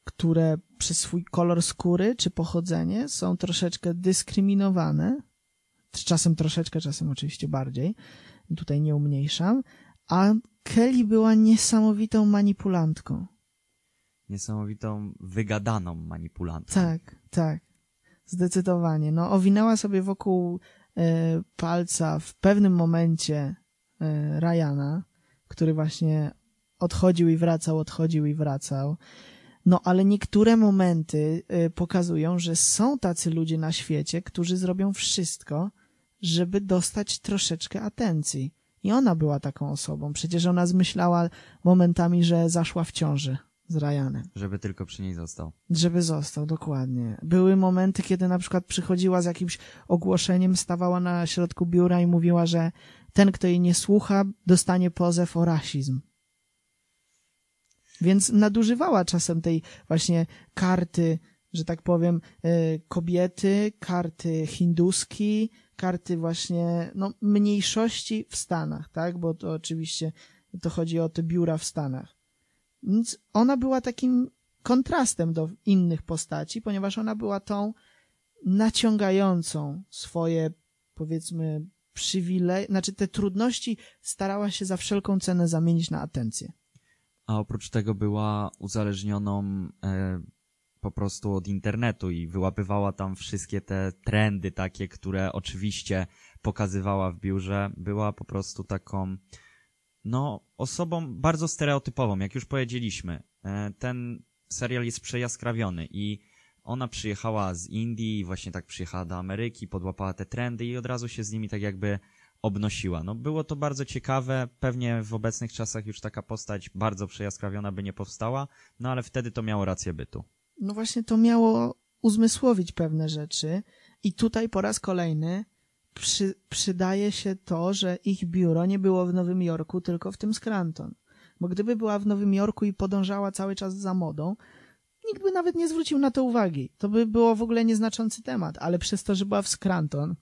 Speaker 2: które przez swój kolor skóry czy pochodzenie są troszeczkę dyskryminowane, czasem troszeczkę, czasem oczywiście bardziej, tutaj nie umniejszam, a Kelly była niesamowitą manipulantką.
Speaker 3: Niesamowitą, wygadaną manipulantką.
Speaker 2: Tak, tak. Zdecydowanie. No, owinęła sobie wokół palca w pewnym momencie e, Ryana, który właśnie odchodził i wracał, odchodził i wracał. No, ale niektóre momenty e, pokazują, że są tacy ludzie na świecie, którzy zrobią wszystko, żeby dostać troszeczkę atencji. I ona była taką osobą. Przecież ona zmyślała momentami, że zaszła w ciąży z Ryanem.
Speaker 3: Żeby tylko przy niej został.
Speaker 2: Żeby został, dokładnie. Były momenty, kiedy na przykład przychodziła z jakimś ogłoszeniem, stawała na środku biura i mówiła, że ten, kto jej nie słucha, dostanie pozew o rasizm. Więc nadużywała czasem tej właśnie karty, że tak powiem, y, kobiety, karty hinduski, karty właśnie no, mniejszości w Stanach, tak? Bo to oczywiście to chodzi o te biura w Stanach. Więc ona była takim kontrastem do innych postaci, ponieważ ona była tą naciągającą swoje, powiedzmy, przywilej, znaczy te trudności starała się za wszelką cenę zamienić na atencję.
Speaker 3: A oprócz tego była uzależnioną e, po prostu od internetu i wyłapywała tam wszystkie te trendy takie, które oczywiście pokazywała w biurze. Była po prostu taką, no, osobą bardzo stereotypową, jak już powiedzieliśmy. E, ten serial jest przejaskrawiony i ona przyjechała z Indii, właśnie tak przyjechała do Ameryki, podłapała te trendy i od razu się z nimi tak jakby obnosiła. No było to bardzo ciekawe, pewnie w obecnych czasach już taka postać bardzo przejaskrawiona by nie powstała, no ale wtedy to miało rację bytu
Speaker 2: no właśnie to miało uzmysłowić pewne rzeczy i tutaj po raz kolejny przy, przydaje się to, że ich biuro nie było w Nowym Jorku, tylko w tym Scranton. Bo gdyby była w Nowym Jorku i podążała cały czas za modą, nikt by nawet nie zwrócił na to uwagi. To by było w ogóle nieznaczący temat, ale przez to, że była w Scranton,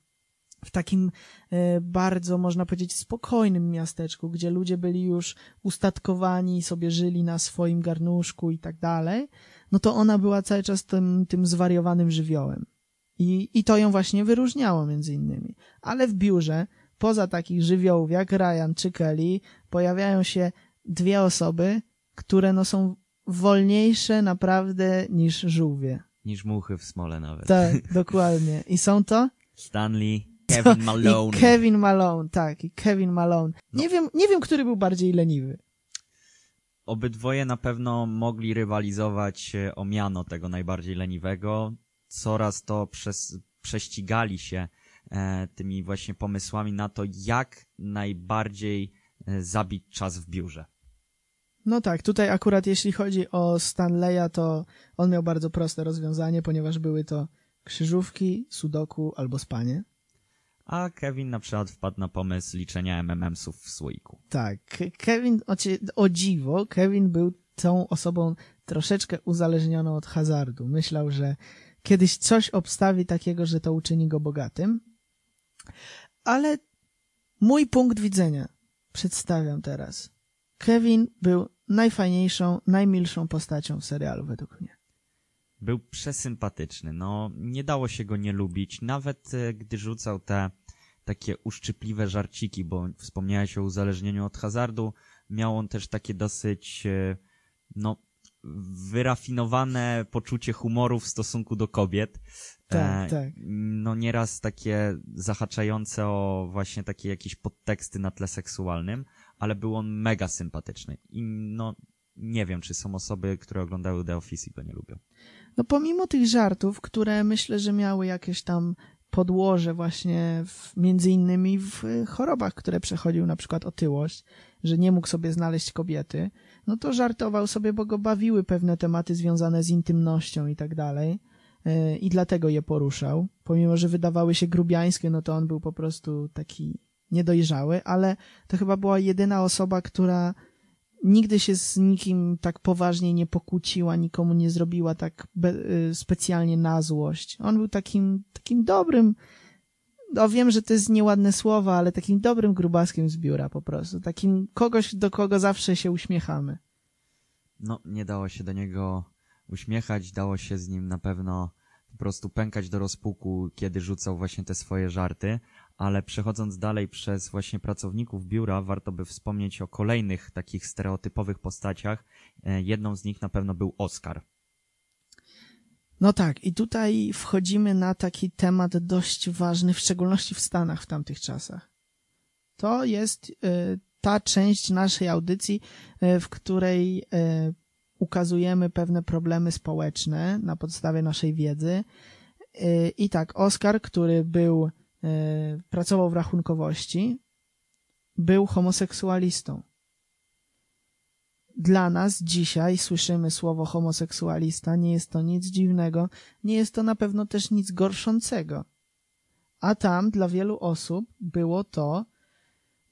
Speaker 2: w takim e, bardzo, można powiedzieć, spokojnym miasteczku, gdzie ludzie byli już ustatkowani, sobie żyli na swoim garnuszku i tak dalej, no to ona była cały czas tym, tym zwariowanym żywiołem. I, I to ją właśnie wyróżniało między innymi. Ale w biurze, poza takich żywiołów jak Ryan czy Kelly, pojawiają się dwie osoby, które no są wolniejsze naprawdę niż żółwie.
Speaker 3: Niż muchy w smole nawet.
Speaker 2: Tak, dokładnie. I są to?
Speaker 3: Stanley, Kevin Malone.
Speaker 2: I Kevin Malone, tak, i Kevin Malone. No. Nie, wiem, nie wiem, który był bardziej leniwy
Speaker 3: obydwoje na pewno mogli rywalizować e, o miano tego najbardziej leniwego. Coraz to przez, prześcigali się e, tymi właśnie pomysłami na to, jak najbardziej e, zabić czas w biurze.
Speaker 2: No tak, tutaj akurat jeśli chodzi o Stanleya, to on miał bardzo proste rozwiązanie, ponieważ były to krzyżówki, sudoku albo spanie
Speaker 3: a Kevin na przykład wpadł na pomysł liczenia MMM-sów w słoiku.
Speaker 2: Tak, Kevin, o, o dziwo, Kevin był tą osobą troszeczkę uzależnioną od hazardu. Myślał, że kiedyś coś obstawi takiego, że to uczyni go bogatym. Ale mój punkt widzenia przedstawiam teraz. Kevin był najfajniejszą, najmilszą postacią w serialu według mnie.
Speaker 3: Był przesympatyczny, no nie dało się go nie lubić, nawet e, gdy rzucał te takie uszczypliwe żarciki, bo wspomniałeś o uzależnieniu od hazardu, miał on też takie dosyć, e, no wyrafinowane poczucie humoru w stosunku do kobiet.
Speaker 2: Tak, tak.
Speaker 3: No nieraz takie zahaczające o właśnie takie jakieś podteksty na tle seksualnym, ale był on mega sympatyczny. I no nie wiem, czy są osoby, które oglądały The Office i go nie lubią.
Speaker 2: No pomimo tych żartów, które myślę, że miały jakieś tam podłoże właśnie w, między innymi w chorobach, które przechodził na przykład otyłość, że nie mógł sobie znaleźć kobiety, no to żartował sobie, bo go bawiły pewne tematy związane z intymnością i tak dalej e, i dlatego je poruszał. Pomimo, że wydawały się grubiańskie, no to on był po prostu taki niedojrzały, ale to chyba była jedyna osoba, która nigdy się z nikim tak poważnie nie pokłóciła, nikomu nie zrobiła tak y, specjalnie na złość. On był takim, takim dobrym, no wiem, że to jest nieładne słowa, ale takim dobrym grubaskiem z biura po prostu. Takim kogoś, do kogo zawsze się uśmiechamy.
Speaker 3: No, nie dało się do niego uśmiechać, dało się z nim na pewno po prostu pękać do rozpuku, kiedy rzucał właśnie te swoje żarty, ale przechodząc dalej przez właśnie pracowników biura, warto by wspomnieć o kolejnych takich stereotypowych postaciach. E, jedną z nich na pewno był Oscar.
Speaker 2: No tak, i tutaj wchodzimy na taki temat dość ważny, w szczególności w Stanach w tamtych czasach. To jest y, ta część naszej audycji, y, w której y, ukazujemy pewne problemy społeczne na podstawie naszej wiedzy. I tak, Oscar, który był pracował w rachunkowości, był homoseksualistą. Dla nas dzisiaj słyszymy słowo homoseksualista, nie jest to nic dziwnego, nie jest to na pewno też nic gorszącego. A tam dla wielu osób było to,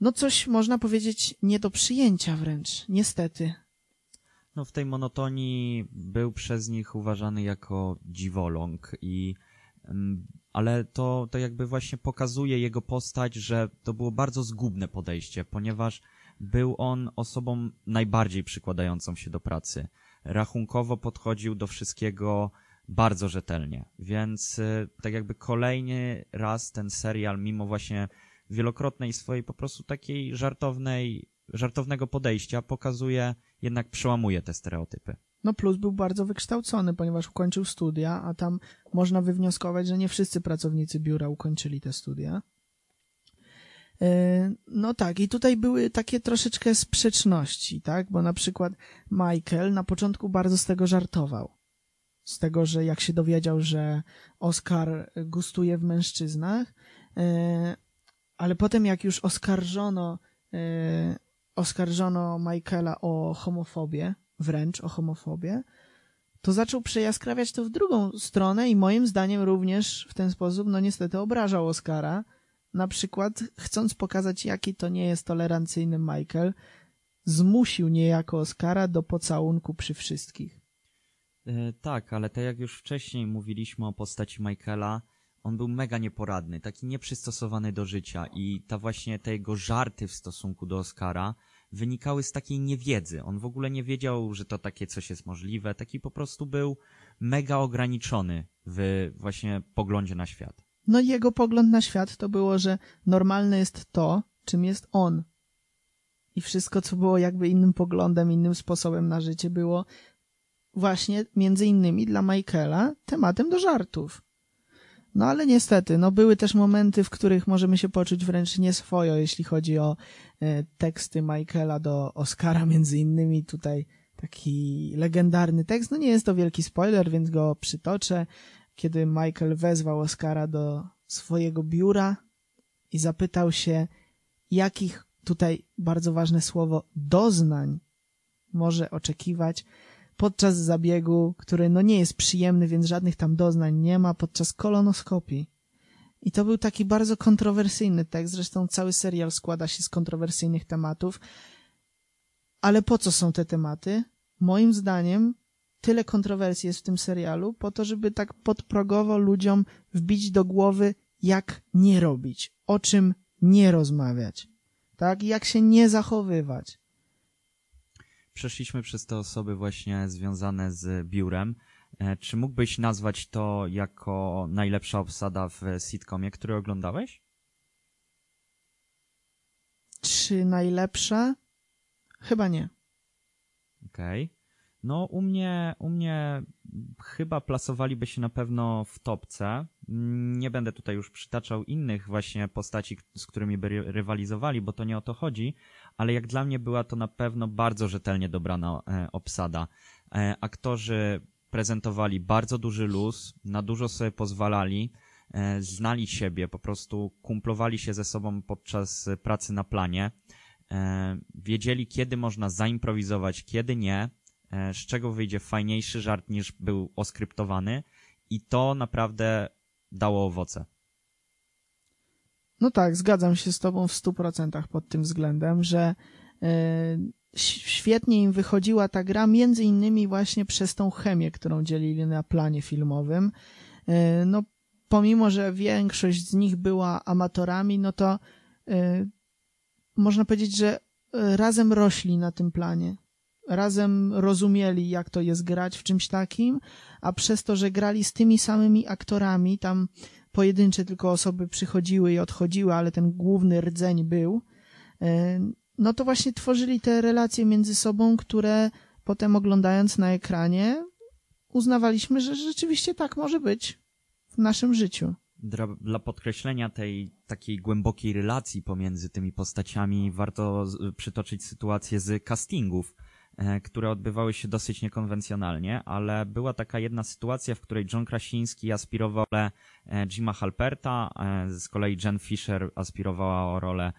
Speaker 2: no coś można powiedzieć nie do przyjęcia wręcz, niestety.
Speaker 3: No w tej monotonii był przez nich uważany jako dziwoląg i ale to, to jakby właśnie pokazuje jego postać, że to było bardzo zgubne podejście, ponieważ był on osobą najbardziej przykładającą się do pracy. Rachunkowo podchodził do wszystkiego bardzo rzetelnie, więc y, tak jakby kolejny raz ten serial, mimo właśnie wielokrotnej swojej po prostu takiej żartownej, żartownego podejścia, pokazuje, jednak przełamuje te stereotypy.
Speaker 2: No plus był bardzo wykształcony, ponieważ ukończył studia, a tam można wywnioskować, że nie wszyscy pracownicy biura ukończyli te studia. E, no tak, i tutaj były takie troszeczkę sprzeczności, tak? Bo na przykład Michael na początku bardzo z tego żartował. Z tego, że jak się dowiedział, że Oscar gustuje w mężczyznach, e, ale potem jak już oskarżono, e, oskarżono Michaela o homofobię, wręcz o homofobię, to zaczął przejaskrawiać to w drugą stronę i moim zdaniem również w ten sposób, no niestety, obrażał Oscara. Na przykład, chcąc pokazać, jaki to nie jest tolerancyjny Michael, zmusił niejako Oscara do pocałunku przy wszystkich.
Speaker 3: E, tak, ale tak jak już wcześniej mówiliśmy o postaci Michaela, on był mega nieporadny, taki nieprzystosowany do życia i ta właśnie te jego żarty w stosunku do Oscara wynikały z takiej niewiedzy. On w ogóle nie wiedział, że to takie coś jest możliwe. Taki po prostu był mega ograniczony w właśnie poglądzie na świat.
Speaker 2: No jego pogląd na świat to było, że normalne jest to, czym jest on. I wszystko, co było jakby innym poglądem, innym sposobem na życie, było właśnie między innymi dla Michaela tematem do żartów. No ale niestety, no były też momenty, w których możemy się poczuć wręcz nieswojo, jeśli chodzi o e, teksty Michaela do Oscara, między innymi tutaj taki legendarny tekst. No nie jest to wielki spoiler, więc go przytoczę. Kiedy Michael wezwał Oscara do swojego biura i zapytał się, jakich tutaj bardzo ważne słowo doznań może oczekiwać podczas zabiegu, który no nie jest przyjemny, więc żadnych tam doznań nie ma, podczas kolonoskopii. I to był taki bardzo kontrowersyjny tekst, zresztą cały serial składa się z kontrowersyjnych tematów. Ale po co są te tematy? Moim zdaniem tyle kontrowersji jest w tym serialu, po to, żeby tak podprogowo ludziom wbić do głowy, jak nie robić, o czym nie rozmawiać, tak? Jak się nie zachowywać
Speaker 3: przeszliśmy przez te osoby właśnie związane z biurem. E, czy mógłbyś nazwać to jako najlepsza obsada w sitcomie, który oglądałeś?
Speaker 2: Czy najlepsza? Chyba nie.
Speaker 3: Okej. Okay. No, u mnie, u mnie chyba plasowaliby się na pewno w topce. Nie będę tutaj już przytaczał innych właśnie postaci, z którymi by rywalizowali, bo to nie o to chodzi, ale jak dla mnie była to na pewno bardzo rzetelnie dobrana e, obsada. E, aktorzy prezentowali bardzo duży luz, na dużo sobie pozwalali, e, znali siebie, po prostu kumplowali się ze sobą podczas pracy na planie, wiedzieli kiedy można zaimprowizować, kiedy nie, z czego wyjdzie fajniejszy żart niż był oskryptowany i to naprawdę dało owoce.
Speaker 2: No tak, zgadzam się z Tobą w stu procentach pod tym względem, że yy, świetnie im wychodziła ta gra, między innymi właśnie przez tą chemię, którą dzielili na planie filmowym. Yy, no, pomimo, że większość z nich była amatorami, no to yy, można powiedzieć, że razem rośli na tym planie. Razem rozumieli, jak to jest grać w czymś takim, a przez to, że grali z tymi samymi aktorami, tam pojedyncze tylko osoby przychodziły i odchodziły, ale ten główny rdzeń był, e, no to właśnie tworzyli te relacje między sobą, które potem oglądając na ekranie uznawaliśmy, że rzeczywiście tak może być w naszym życiu.
Speaker 3: Dla, dla podkreślenia tej takiej głębokiej relacji pomiędzy tymi postaciami warto przytoczyć sytuację z castingów które odbywały się dosyć niekonwencjonalnie, ale była taka jedna sytuacja, w której John Krasiński aspirował rolę e, Jima Halperta, e, z kolei Jen Fisher aspirowała o rolę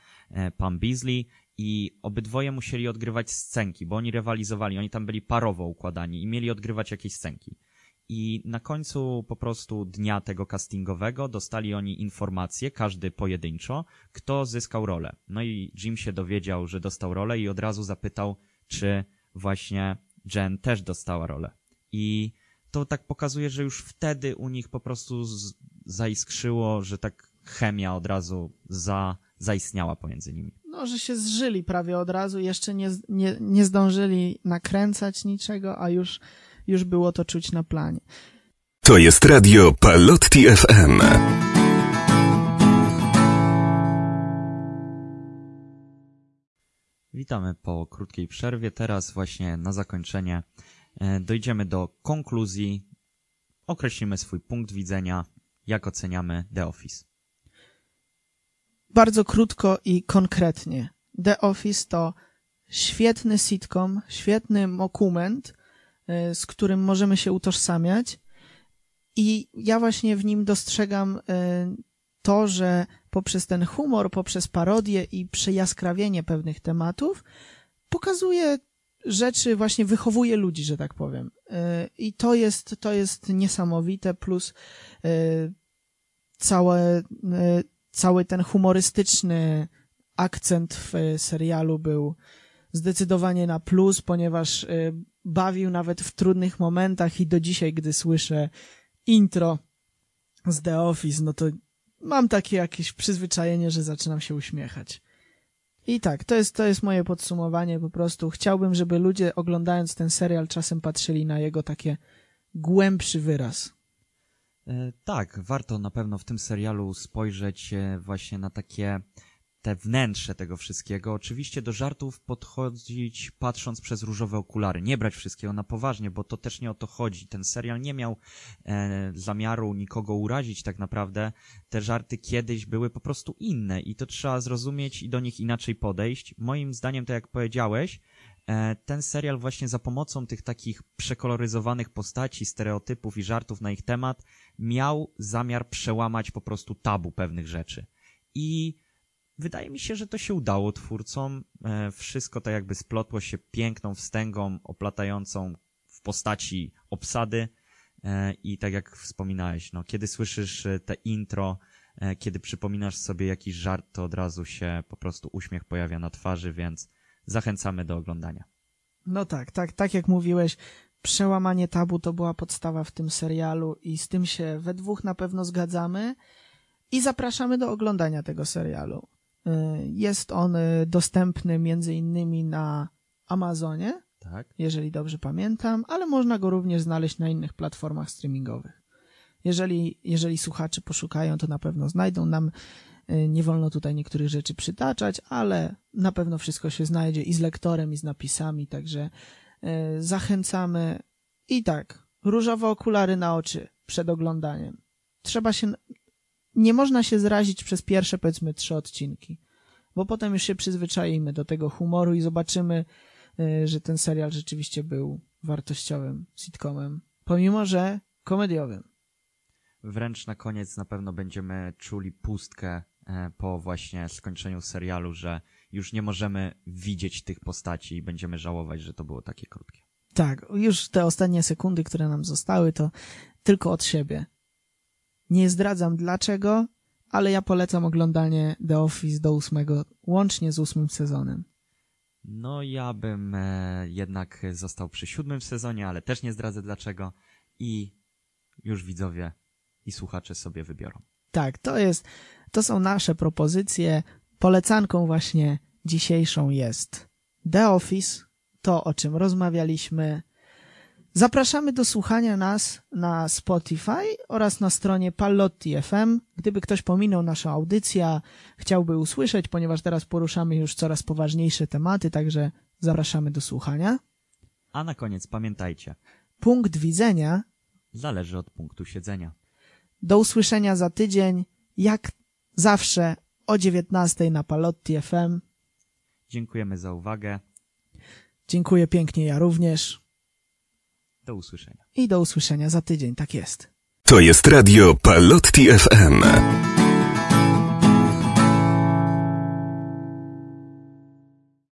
Speaker 3: Pam Beasley i obydwoje musieli odgrywać scenki, bo oni rywalizowali, oni tam byli parowo układani i mieli odgrywać jakieś scenki. I na końcu po prostu dnia tego castingowego dostali oni informację, każdy pojedynczo, kto zyskał rolę. No i Jim się dowiedział, że dostał rolę i od razu zapytał, czy właśnie Jen też dostała rolę. I to tak pokazuje, że już wtedy u nich po prostu z, zaiskrzyło, że tak chemia od razu za, zaistniała pomiędzy nimi.
Speaker 2: No, że się zżyli prawie od razu, jeszcze nie, nie, nie zdążyli nakręcać niczego, a już, już było to czuć na planie.
Speaker 1: To jest radio Palotti FM.
Speaker 3: Witamy po krótkiej przerwie. Teraz właśnie na zakończenie e, dojdziemy do konkluzji. Określimy swój punkt widzenia, jak oceniamy The Office.
Speaker 2: Bardzo krótko i konkretnie. The Office to świetny sitcom, świetny dokument, e, z którym możemy się utożsamiać. I ja właśnie w nim dostrzegam e, to, że poprzez ten humor, poprzez parodię i przejaskrawienie pewnych tematów pokazuje rzeczy, właśnie wychowuje ludzi, że tak powiem. Y, I to jest, to jest niesamowite, plus y, całe, y, cały ten humorystyczny akcent w serialu był zdecydowanie na plus, ponieważ bawił nawet w trudnych momentach i do dzisiaj, gdy słyszę intro z The Office, no to mam takie jakieś przyzwyczajenie, że zaczynam się uśmiechać. I tak, to jest, to jest moje podsumowanie po prostu. Chciałbym, żeby ludzie oglądając ten serial czasem patrzyli na jego takie głębszy wyraz.
Speaker 3: E, tak, warto na pewno w tym serialu spojrzeć e, właśnie na takie te wnętrze tego wszystkiego. Oczywiście do żartów podchodzić patrząc przez różowe okulary. Nie brać wszystkiego na poważnie, bo to też nie o to chodzi. Ten serial nie miał e, zamiaru nikogo urazić tak naprawdę. Te żarty kiedyś były po prostu inne i to trzeba zrozumieć i do nich inaczej podejść. Moim zdaniem, tak jak powiedziałeś, e, ten serial właśnie za pomocą tych takich przekoloryzowanych postaci, stereotypów i żartów na ich temat miał zamiar przełamać po prostu tabu pewnych rzeczy. I Wydaje mi się, że to się udało twórcom. E, wszystko to jakby splotło się piękną wstęgą oplatającą w postaci obsady. E, I tak jak wspominałeś, no, kiedy słyszysz e, te intro, kiedy przypominasz sobie jakiś żart, to od razu się po prostu uśmiech pojawia na twarzy, więc zachęcamy do oglądania.
Speaker 2: No tak, tak, tak jak mówiłeś, przełamanie tabu to była podstawa w tym serialu i z tym się we dwóch na pewno zgadzamy i zapraszamy do oglądania tego serialu. Y, jest on y, dostępny między innymi na Amazonie,
Speaker 3: tak.
Speaker 2: jeżeli dobrze pamiętam, ale można go również znaleźć na innych platformach streamingowych. Jeżeli, jeżeli słuchacze poszukają, to na pewno znajdą nam. Y, nie wolno tutaj niektórych rzeczy przytaczać, ale na pewno wszystko się znajdzie i z lektorem, i z napisami, także zachęcamy i tak, różowe okulary na oczy przed oglądaniem. Trzeba się, nie można się zrazić przez pierwsze, powiedzmy, trzy odcinki, bo potem już się przyzwyczaimy do tego humoru i zobaczymy, e, że ten serial rzeczywiście był wartościowym sitcomem, pomimo, że komediowym.
Speaker 3: Wręcz na koniec na pewno będziemy czuli pustkę e, po właśnie skończeniu serialu, że już nie możemy widzieć tych postaci i będziemy żałować, że to było takie krótkie.
Speaker 2: Tak, już te ostatnie sekundy, które nam zostały, to tylko od siebie. Nie zdradzam dlaczego, ale ja polecam oglądanie The Office do ósmego, łącznie z ósmym sezonem.
Speaker 3: No ja bym e, jednak został przy siódmym sezonie, ale też nie zdradzę dlaczego i już widzowie i słuchacze sobie wybiorą.
Speaker 2: Tak, to jest, to są nasze propozycje. Polecanką właśnie dzisiejszą jest The Office, to o czym rozmawialiśmy. Zapraszamy do słuchania nas na Spotify oraz na stronie Pallotti FM. Gdyby ktoś pominął naszą audycję, chciałby usłyszeć, ponieważ teraz poruszamy już coraz poważniejsze tematy, także zapraszamy do słuchania.
Speaker 3: A na koniec pamiętajcie,
Speaker 2: Punkt widzenia.
Speaker 3: zależy od punktu siedzenia.
Speaker 2: Do usłyszenia za tydzień, jak zawsze o 19 na Palotti FM.
Speaker 3: Dziękujemy za uwagę.
Speaker 2: Dziękuję pięknie, ja również.
Speaker 3: Do usłyszenia.
Speaker 2: I do usłyszenia za tydzień, tak jest.
Speaker 1: To jest radio Palotti FM.